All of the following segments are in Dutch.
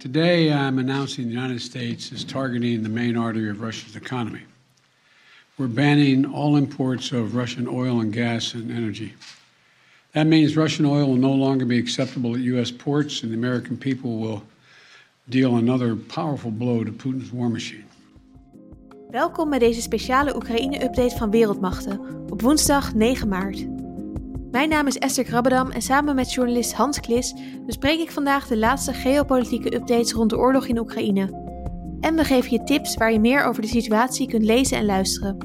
Today, I'm announcing the United States is targeting the main artery of Russia's economy. We're banning all imports of Russian oil and gas and energy. That means Russian oil will no longer be acceptable at U.S. ports, and the American people will deal another powerful blow to Putin's war machine. Welkom bij deze speciale Oekraïne-update van Wereldmachten op woensdag 9 maart. Mijn naam is Esther Krabbedam en samen met journalist Hans Klis bespreek ik vandaag de laatste geopolitieke updates rond de oorlog in Oekraïne. En we geven je tips waar je meer over de situatie kunt lezen en luisteren.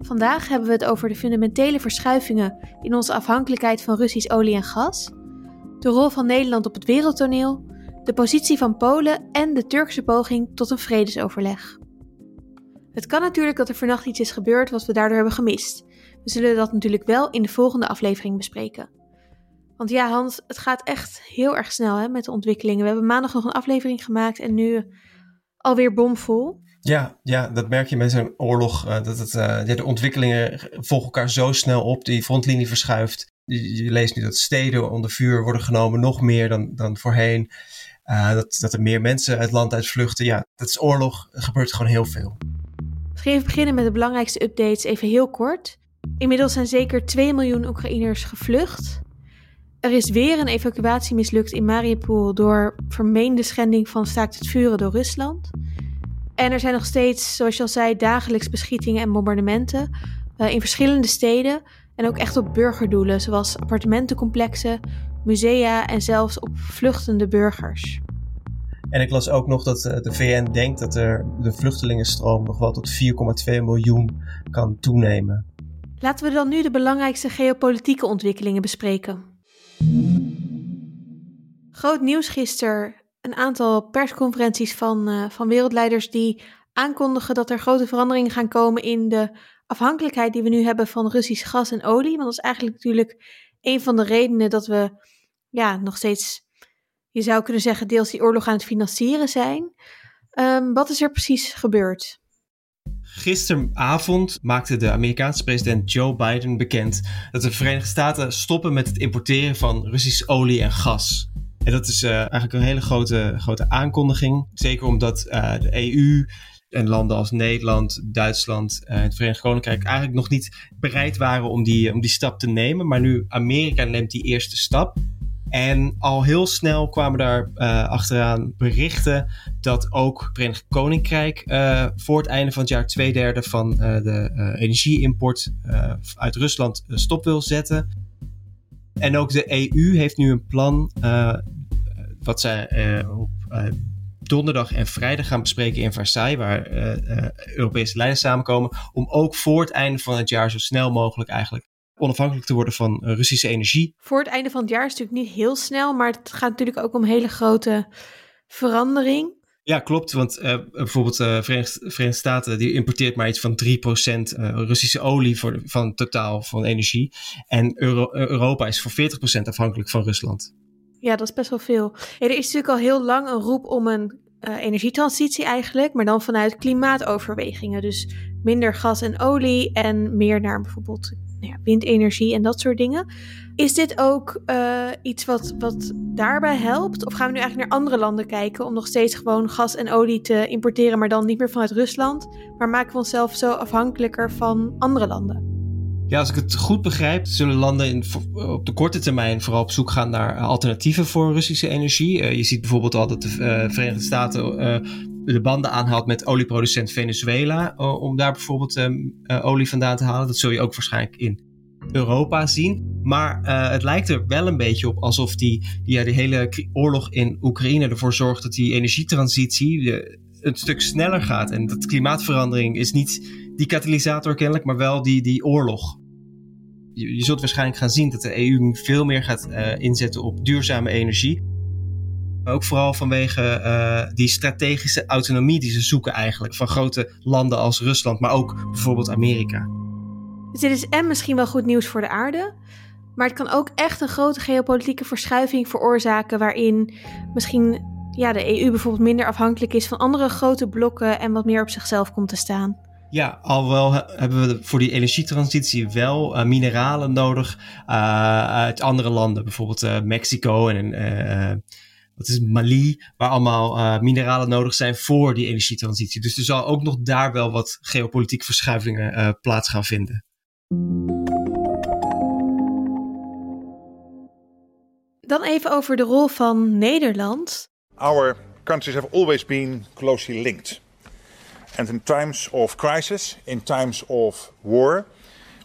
Vandaag hebben we het over de fundamentele verschuivingen in onze afhankelijkheid van Russisch olie en gas, de rol van Nederland op het wereldtoneel, de positie van Polen en de Turkse poging tot een vredesoverleg. Het kan natuurlijk dat er vannacht iets is gebeurd wat we daardoor hebben gemist. We zullen dat natuurlijk wel in de volgende aflevering bespreken. Want ja, Hans, het gaat echt heel erg snel hè, met de ontwikkelingen. We hebben maandag nog een aflevering gemaakt en nu alweer bomvol. Ja, ja, dat merk je met zo'n oorlog. Uh, dat het, uh, de ontwikkelingen volgen elkaar zo snel op. Die frontlinie verschuift. Je, je, leest nu dat steden onder vuur worden genomen, nog meer dan, dan voorheen. Uh, dat, dat er meer mensen het land uitvluchten. Ja, dat is oorlog. Er gebeurt gewoon heel veel. Gaan even beginnen met de belangrijkste updates, even heel kort. Inmiddels zijn zeker 2 miljoen Oekraïners gevlucht. Er is weer een evacuatie mislukt in Mariupol door vermeende schending van staakt het vuren door Rusland. En er zijn nog steeds, zoals je al zei, dagelijks beschietingen en bombardementen uh, in verschillende steden en ook echt op burgerdoelen, zoals appartementencomplexen, musea en zelfs op vluchtende burgers. En ik las ook nog dat uh, de VN denkt dat er de vluchtelingenstroom nog wel tot 4,2 miljoen kan toenemen. Laten we dan nu de belangrijkste geopolitieke ontwikkelingen bespreken. Groot nieuws gisteren. Een aantal persconferenties van, uh, van wereldleiders die aankondigen dat er grote veranderingen gaan komen in de afhankelijkheid die we nu hebben van Russisch gas en olie. Want dat is eigenlijk natuurlijk een van de redenen dat we ja, nog steeds, je zou kunnen zeggen, deels die oorlog aan het financieren zijn. Um, wat is er precies gebeurd? Gisteravond maakte de Amerikaanse president Joe Biden bekend dat de Verenigde Staten stoppen met het importeren van Russisch olie en gas. En dat is uh, eigenlijk een hele grote, grote aankondiging. Zeker omdat uh, de EU en landen als Nederland, Duitsland en uh, het Verenigd Koninkrijk eigenlijk nog niet bereid waren om die, om die stap te nemen. Maar nu Amerika neemt die eerste stap. En al heel snel kwamen daar uh, achteraan berichten dat ook het Verenigd Koninkrijk uh, voor het einde van het jaar twee derde van uh, de energieimport uit Rusland stop wil zetten. En ook de EU heeft nu een plan, wat zij op donderdag en vrijdag gaan bespreken in Versailles, waar Europese leiders samenkomen, om ook voor het einde van het jaar zo snel mogelijk eigenlijk onafhankelijk te worden van uh, Russische energie. Voor het einde van het jaar is het natuurlijk niet heel snel, maar het gaat natuurlijk ook om hele grote verandering. Ja, klopt. Want uh, bijvoorbeeld de uh, Verenigde, Verenigde, Staten die importeert maar iets van 3% Russische olie voor, van totaal van energie. En Euro Europa is voor 40% afhankelijk van Rusland. Ja, dat is best wel veel. Er is natuurlijk al heel lang een roep om een energietransitie eigenlijk, maar dan vanuit klimaatoverwegingen. Dus minder gas en olie en meer naar bijvoorbeeld windenergie en dat soort dingen. Is dit ook uh, iets wat, wat daarbij helpt? Of gaan we nu eigenlijk naar andere landen kijken om nog steeds gewoon gas en olie te importeren, maar dan niet meer vanuit Rusland? Maar maken we onszelf zo afhankelijker van andere landen? Ja, als ik het goed begrijp, zullen landen in, op de korte termijn vooral op zoek gaan naar alternatieven voor Russische energie. Uh, je ziet bijvoorbeeld al dat de Verenigde Staten de banden aanhaalt met olieproducent Venezuela. om daar bijvoorbeeld um, olie vandaan te halen. Dat zul je ook waarschijnlijk in Europa zien. Maar het lijkt er wel een beetje op alsof die, die, ja, die hele oorlog in Oekraïne ervoor zorgt dat die energietransitie een stuk sneller gaat. En dat klimaatverandering is niet die katalysator kennelijk, maar wel die, die oorlog. Je, zult waarschijnlijk gaan zien dat de EU veel meer gaat inzetten op duurzame energie. Maar ook vooral vanwege uh, die strategische autonomie die ze zoeken eigenlijk van grote landen als Rusland, maar ook bijvoorbeeld Amerika. Dus dit is en misschien wel goed nieuws voor de aarde, maar het kan ook echt een grote geopolitieke verschuiving veroorzaken waarin misschien ja, de EU bijvoorbeeld minder afhankelijk is van andere grote blokken en wat meer op zichzelf komt te staan. Ja, al wel hebben we voor die energietransitie wel uh, mineralen nodig uh, uit andere landen, bijvoorbeeld uh, Mexico en dat is Mali, waar allemaal uh, mineralen nodig zijn voor die energietransitie. Dus er zal ook nog daar wel wat geopolitieke verschuivingen uh, plaats gaan vinden. Dan even over de rol van Nederland. Our countries have always been closely linked. And in times of crisis, in times of war,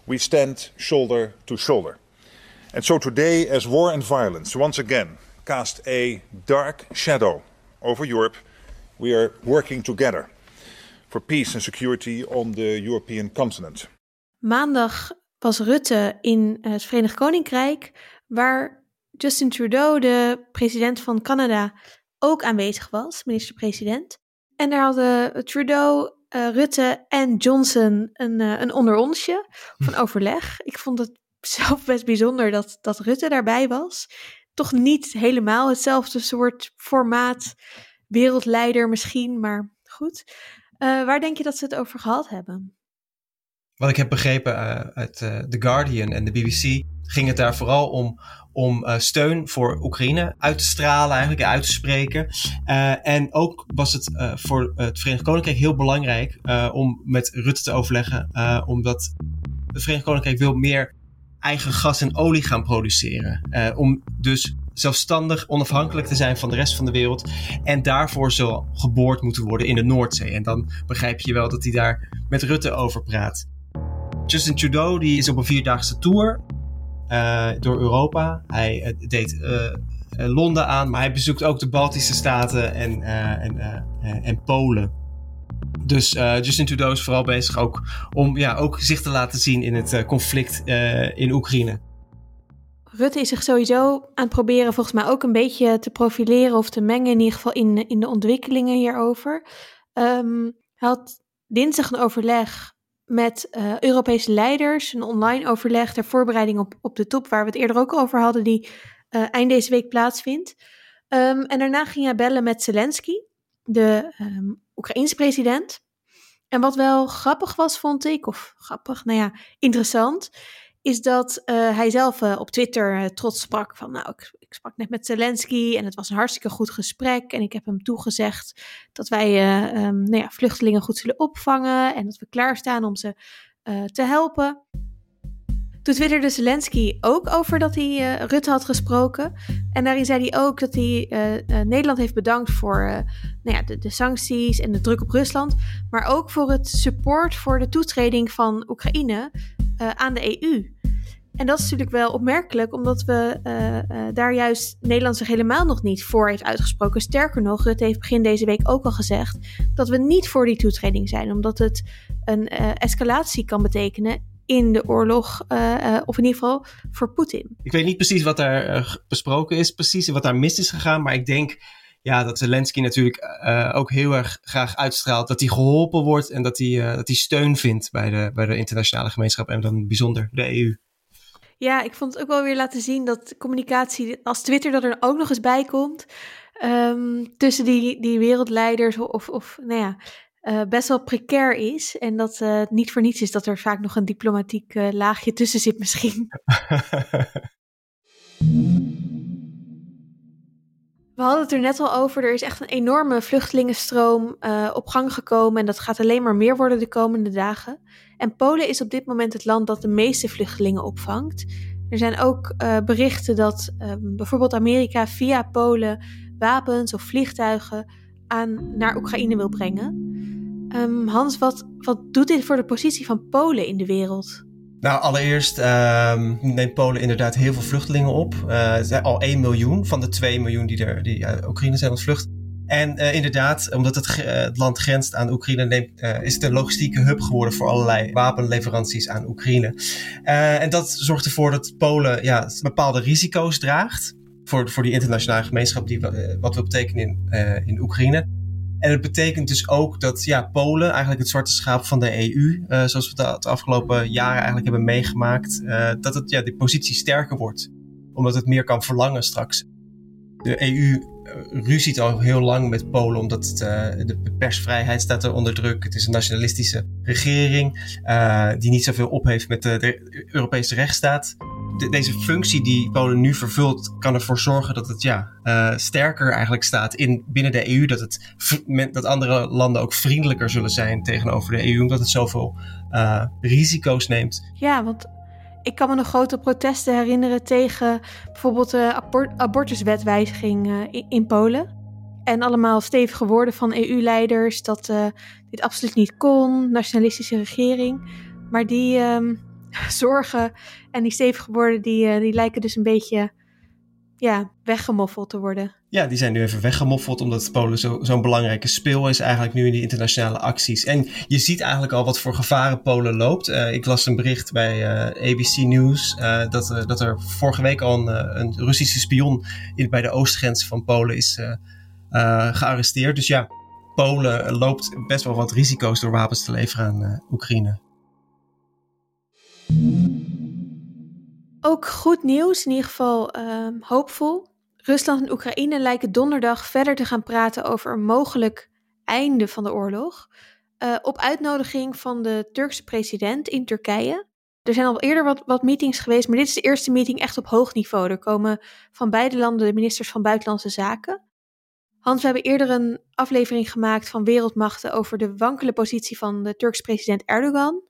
we stand shoulder to shoulder. And so today, as war and violence once again cast a dark shadow over Europe, we are working together for peace and security on the European continent. Maandag was Rutte in het Verenigd Koninkrijk, waar Justin Trudeau, de president van Canada, ook aanwezig was, minister-president. En daar hadden Trudeau, uh, Rutte en Johnson een, uh, een onderonsje van overleg. Ik vond het zelf best bijzonder dat, dat Rutte daarbij was. Toch niet helemaal hetzelfde soort formaat, wereldleider misschien, maar goed. Uh, waar denk je dat ze het over gehad hebben? Wat ik heb begrepen uit The Guardian en de BBC, ging het daar vooral om om steun voor Oekraïne uit te stralen, eigenlijk uit te spreken. En ook was het voor het Verenigd Koninkrijk heel belangrijk om met Rutte te overleggen, omdat het Verenigd Koninkrijk wil meer eigen gas en olie gaan produceren. om dus zelfstandig, onafhankelijk te zijn van de rest van de wereld. En daarvoor zal geboord moeten worden in de Noordzee. En dan begrijp je wel dat hij daar met Rutte over praat. Justin Trudeau die is op een vierdaagse tour uh, door Europa. Hij uh, deed Londen aan, maar hij bezoekt ook de Baltische Staten en, en, en Polen. Dus Justin Trudeau is vooral bezig ook om ja, ook zich te laten zien in het conflict in Oekraïne. Rutte is zich sowieso aan het proberen volgens mij ook een beetje te profileren of te mengen in ieder geval in, in de ontwikkelingen hierover. Um, hij had dinsdag een overleg met Europese leiders, een online overleg ter voorbereiding op, op de top, waar we het eerder ook over hadden, die eind deze week plaatsvindt. Um, en daarna ging hij bellen met Zelensky, de um, Oekraïense president. En wat wel grappig was, vond ik, of grappig, nou ja, interessant, is dat uh, hij zelf op Twitter trots sprak van, nou, ik, ik, sprak net met Zelensky en het was een hartstikke goed gesprek. En ik heb hem toegezegd dat wij um, nou ja, vluchtelingen goed zullen opvangen en dat we klaarstaan om ze te helpen. Toen twitterde Zelensky ook over dat hij uh, Rutte had gesproken. En daarin zei hij ook dat hij Nederland heeft bedankt voor nou ja, de, de, sancties en de druk op Rusland. Maar ook voor het support voor de toetreding van Oekraïne aan de EU. En dat is natuurlijk wel opmerkelijk, omdat we daar juist Nederland zich helemaal nog niet voor heeft uitgesproken. Sterker nog, Rutte heeft begin deze week ook al gezegd dat we niet voor die toetreding zijn, omdat het een escalatie kan betekenen in de oorlog, of in ieder geval voor Poetin. Ik weet niet precies wat daar besproken is, precies wat daar mis is gegaan, maar ik denk ja, dat Zelensky natuurlijk ook heel erg graag uitstraalt dat hij geholpen wordt en dat hij, dat hij steun vindt bij de, bij de internationale gemeenschap en dan bijzonder de EU. Ja, ik vond het ook wel weer laten zien dat communicatie als Twitter dat er ook nog eens bij komt. Um, tussen die, die wereldleiders of, of nou ja, uh, best wel precair is. En dat het niet voor niets is dat er vaak nog een diplomatiek uh, laagje tussen zit misschien. We hadden het er net al over. Er is echt een enorme vluchtelingenstroom uh, op gang gekomen. En dat gaat alleen maar meer worden de komende dagen. En Polen is op dit moment het land dat de meeste vluchtelingen opvangt. Er zijn ook uh, berichten dat uh, bijvoorbeeld Amerika via Polen wapens of vliegtuigen aan, naar Oekraïne wil brengen. Um, Hans, wat, wat doet dit voor de positie van Polen in de wereld? Nou, allereerst uh, neemt Polen inderdaad heel veel vluchtelingen op. Uh, zijn al 1 miljoen van de 2 miljoen die, er, die uit Oekraïne zijn ontvlucht. En uh, inderdaad, omdat het, het, land grenst aan Oekraïne, neemt, is het een logistieke hub geworden voor allerlei wapenleveranties aan Oekraïne. en dat zorgt ervoor dat Polen ja, bepaalde risico's draagt voor, voor die internationale gemeenschap, die, wat wil betekenen in, in Oekraïne. En het betekent dus ook dat ja, Polen, eigenlijk het zwarte schaap van de EU, uh, zoals we dat de afgelopen jaren eigenlijk hebben meegemaakt, dat het, ja, die positie sterker wordt. Omdat het meer kan verlangen straks. De EU ruziet al heel lang met Polen, omdat het, de persvrijheid staat er onder druk. Het is een nationalistische regering die niet zoveel op heeft met de, de Europese rechtsstaat. Deze functie die Polen nu vervult, kan ervoor zorgen dat het ja, uh, sterker eigenlijk staat in, binnen de EU. Dat, het, dat andere landen ook vriendelijker zullen zijn tegenover de EU, omdat het zoveel uh, risico's neemt. Ja, want ik kan me nog grote protesten herinneren tegen bijvoorbeeld de abortuswetwijziging uh, in, Polen. En allemaal stevige woorden van EU-leiders dat dit absoluut niet kon, nationalistische regering. Maar die um, zorgen en die stevige woorden, die, uh, die lijken dus een beetje ja, weggemoffeld te worden. Ja, die zijn nu even weggemoffeld omdat Polen zo'n zo belangrijke speel is eigenlijk nu in die internationale acties. En je ziet eigenlijk al wat voor gevaren Polen loopt. Uh, ik las een bericht bij uh, ABC News dat, dat er vorige week al een, een Russische spion in, bij de oostgrens van Polen is gearresteerd. Dus ja, Polen loopt best wel wat risico's door wapens te leveren aan Oekraïne. Ook goed nieuws, in ieder geval uh, hoopvol. Rusland en Oekraïne lijken donderdag verder te gaan praten over een mogelijk einde van de oorlog. Uh, op uitnodiging van de Turkse president in Turkije. Er zijn al eerder wat, wat, meetings geweest, maar dit is de eerste meeting echt op hoog niveau. Er komen van beide landen de ministers van Buitenlandse Zaken. Hans, we hebben eerder een aflevering gemaakt van Wereldmachten over de wankele positie van de Turkse president Erdogan.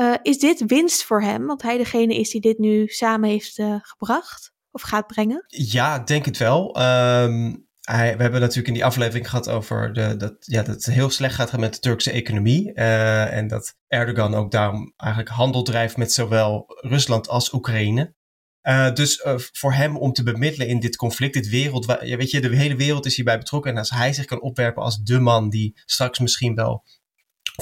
Uh, is dit winst voor hem? Want hij degene is die dit nu samen heeft uh, gebracht of gaat brengen? Ja, denk het wel. Um, hij, we hebben natuurlijk in die aflevering gehad over de, dat, ja, dat het heel slecht gaat met de Turkse economie. Uh, en dat Erdogan ook daarom eigenlijk handel drijft met zowel Rusland als Oekraïne. dus voor hem om te bemiddelen in dit conflict, dit wereld, ja, weet je, de hele wereld is hierbij betrokken. En als hij zich kan opwerpen als de man die straks misschien wel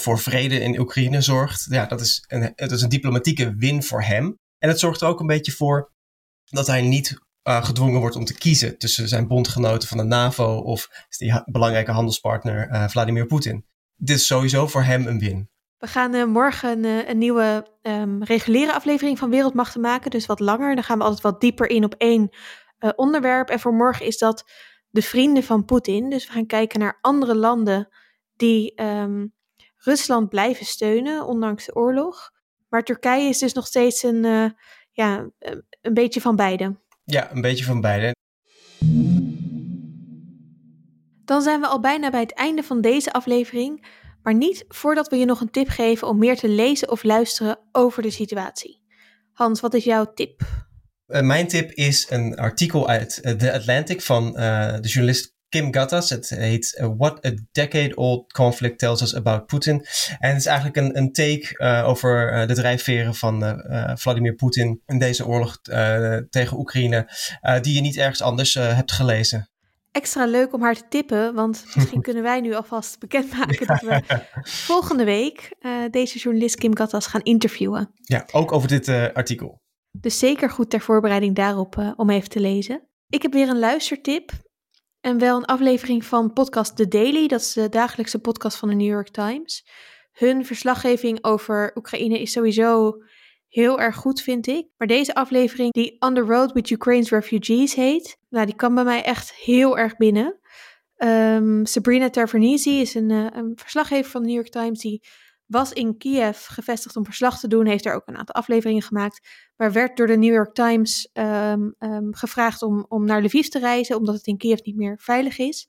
voor vrede in Oekraïne zorgt. Ja, dat is een, dat is een diplomatieke win voor hem. En het zorgt er ook een beetje voor dat hij niet uh, gedwongen wordt om te kiezen tussen zijn bondgenoten van de NAVO of die belangrijke handelspartner uh, Vladimir Poetin. Dit is sowieso voor hem een win. We gaan uh, morgen een, nieuwe um, reguliere aflevering van Wereldmachten maken, dus wat langer. Dan gaan we altijd wat dieper in op één onderwerp. En voor morgen is dat de vrienden van Poetin. Dus we gaan kijken naar andere landen die um, Rusland blijven steunen, ondanks de oorlog. Maar Turkije is dus nog steeds een, uh, ja, een beetje van beide. Ja, een beetje van beide. Dan zijn we al bijna bij het einde van deze aflevering. Maar niet voordat we je nog een tip geven om meer te lezen of luisteren over de situatie. Hans, wat is jouw tip? Uh, mijn tip is een artikel uit uh, The Atlantic van uh, de journalist Kim Gattas. Het heet uh, What a Decade-Old Conflict Tells Us About Putin. En het is eigenlijk een, een take uh, over uh, de drijfveren van Vladimir Poetin in deze oorlog tegen Oekraïne, die je niet ergens anders hebt gelezen. Extra leuk om haar te tippen, want misschien kunnen wij nu alvast bekendmaken dat we volgende week deze journalist Kim Gattas gaan interviewen. Ja, ook over dit artikel. Dus zeker goed ter voorbereiding daarop om even te lezen. Ik heb weer een luistertip. En wel een aflevering van podcast The Daily, dat is de dagelijkse podcast van de New York Times. Hun verslaggeving over Oekraïne is sowieso heel erg goed, vind ik. Maar deze aflevering, die On the Road with Ukraine's Refugees heet, nou, die kan bij mij echt heel erg binnen. Um, Sabrina Tavernisi is een, uh, een verslaggever van de New York Times die was in Kiev gevestigd om verslag te doen, heeft er ook een aantal afleveringen gemaakt, maar werd door de New York Times um, um, gevraagd om, om naar Lviv te reizen, omdat het in Kiev niet meer veilig is.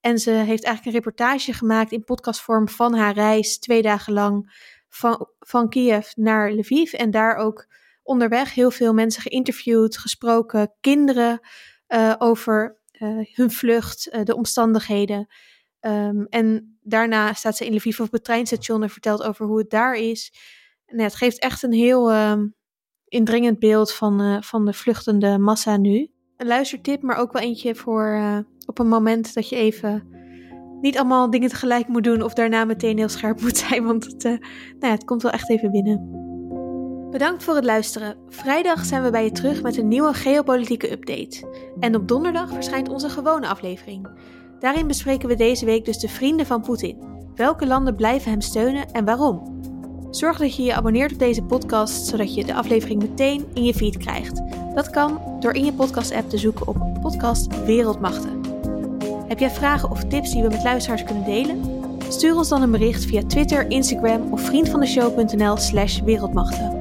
En ze heeft eigenlijk een reportage gemaakt in podcastvorm van haar reis, twee dagen lang, van, van Kiev naar Lviv. En daar ook onderweg heel veel mensen geïnterviewd, gesproken, kinderen uh, over uh, hun vlucht, uh, de omstandigheden. Um, en daarna staat ze in Lviv op het treinstation en vertelt over hoe het daar is. En ja, het geeft echt een heel um, indringend beeld van, uh, van de vluchtende massa nu. Een luistertip, maar ook wel eentje voor uh, op een moment dat je even niet allemaal dingen tegelijk moet doen of daarna meteen heel scherp moet zijn, want het, uh, nou ja, het komt wel echt even binnen. Bedankt voor het luisteren. Vrijdag zijn we bij je terug met een nieuwe geopolitieke update. En op donderdag verschijnt onze gewone aflevering. Daarin bespreken we deze week dus de vrienden van Poetin. Welke landen blijven hem steunen en waarom? Zorg dat je je abonneert op deze podcast, zodat je de aflevering meteen in je feed krijgt. Dat kan door in je podcast-app te zoeken op podcast Wereldmachten. Heb jij vragen of tips die we met luisteraars kunnen delen? Stuur ons dan een bericht via Twitter, Instagram of vriendvandeshow.nl slash wereldmachten.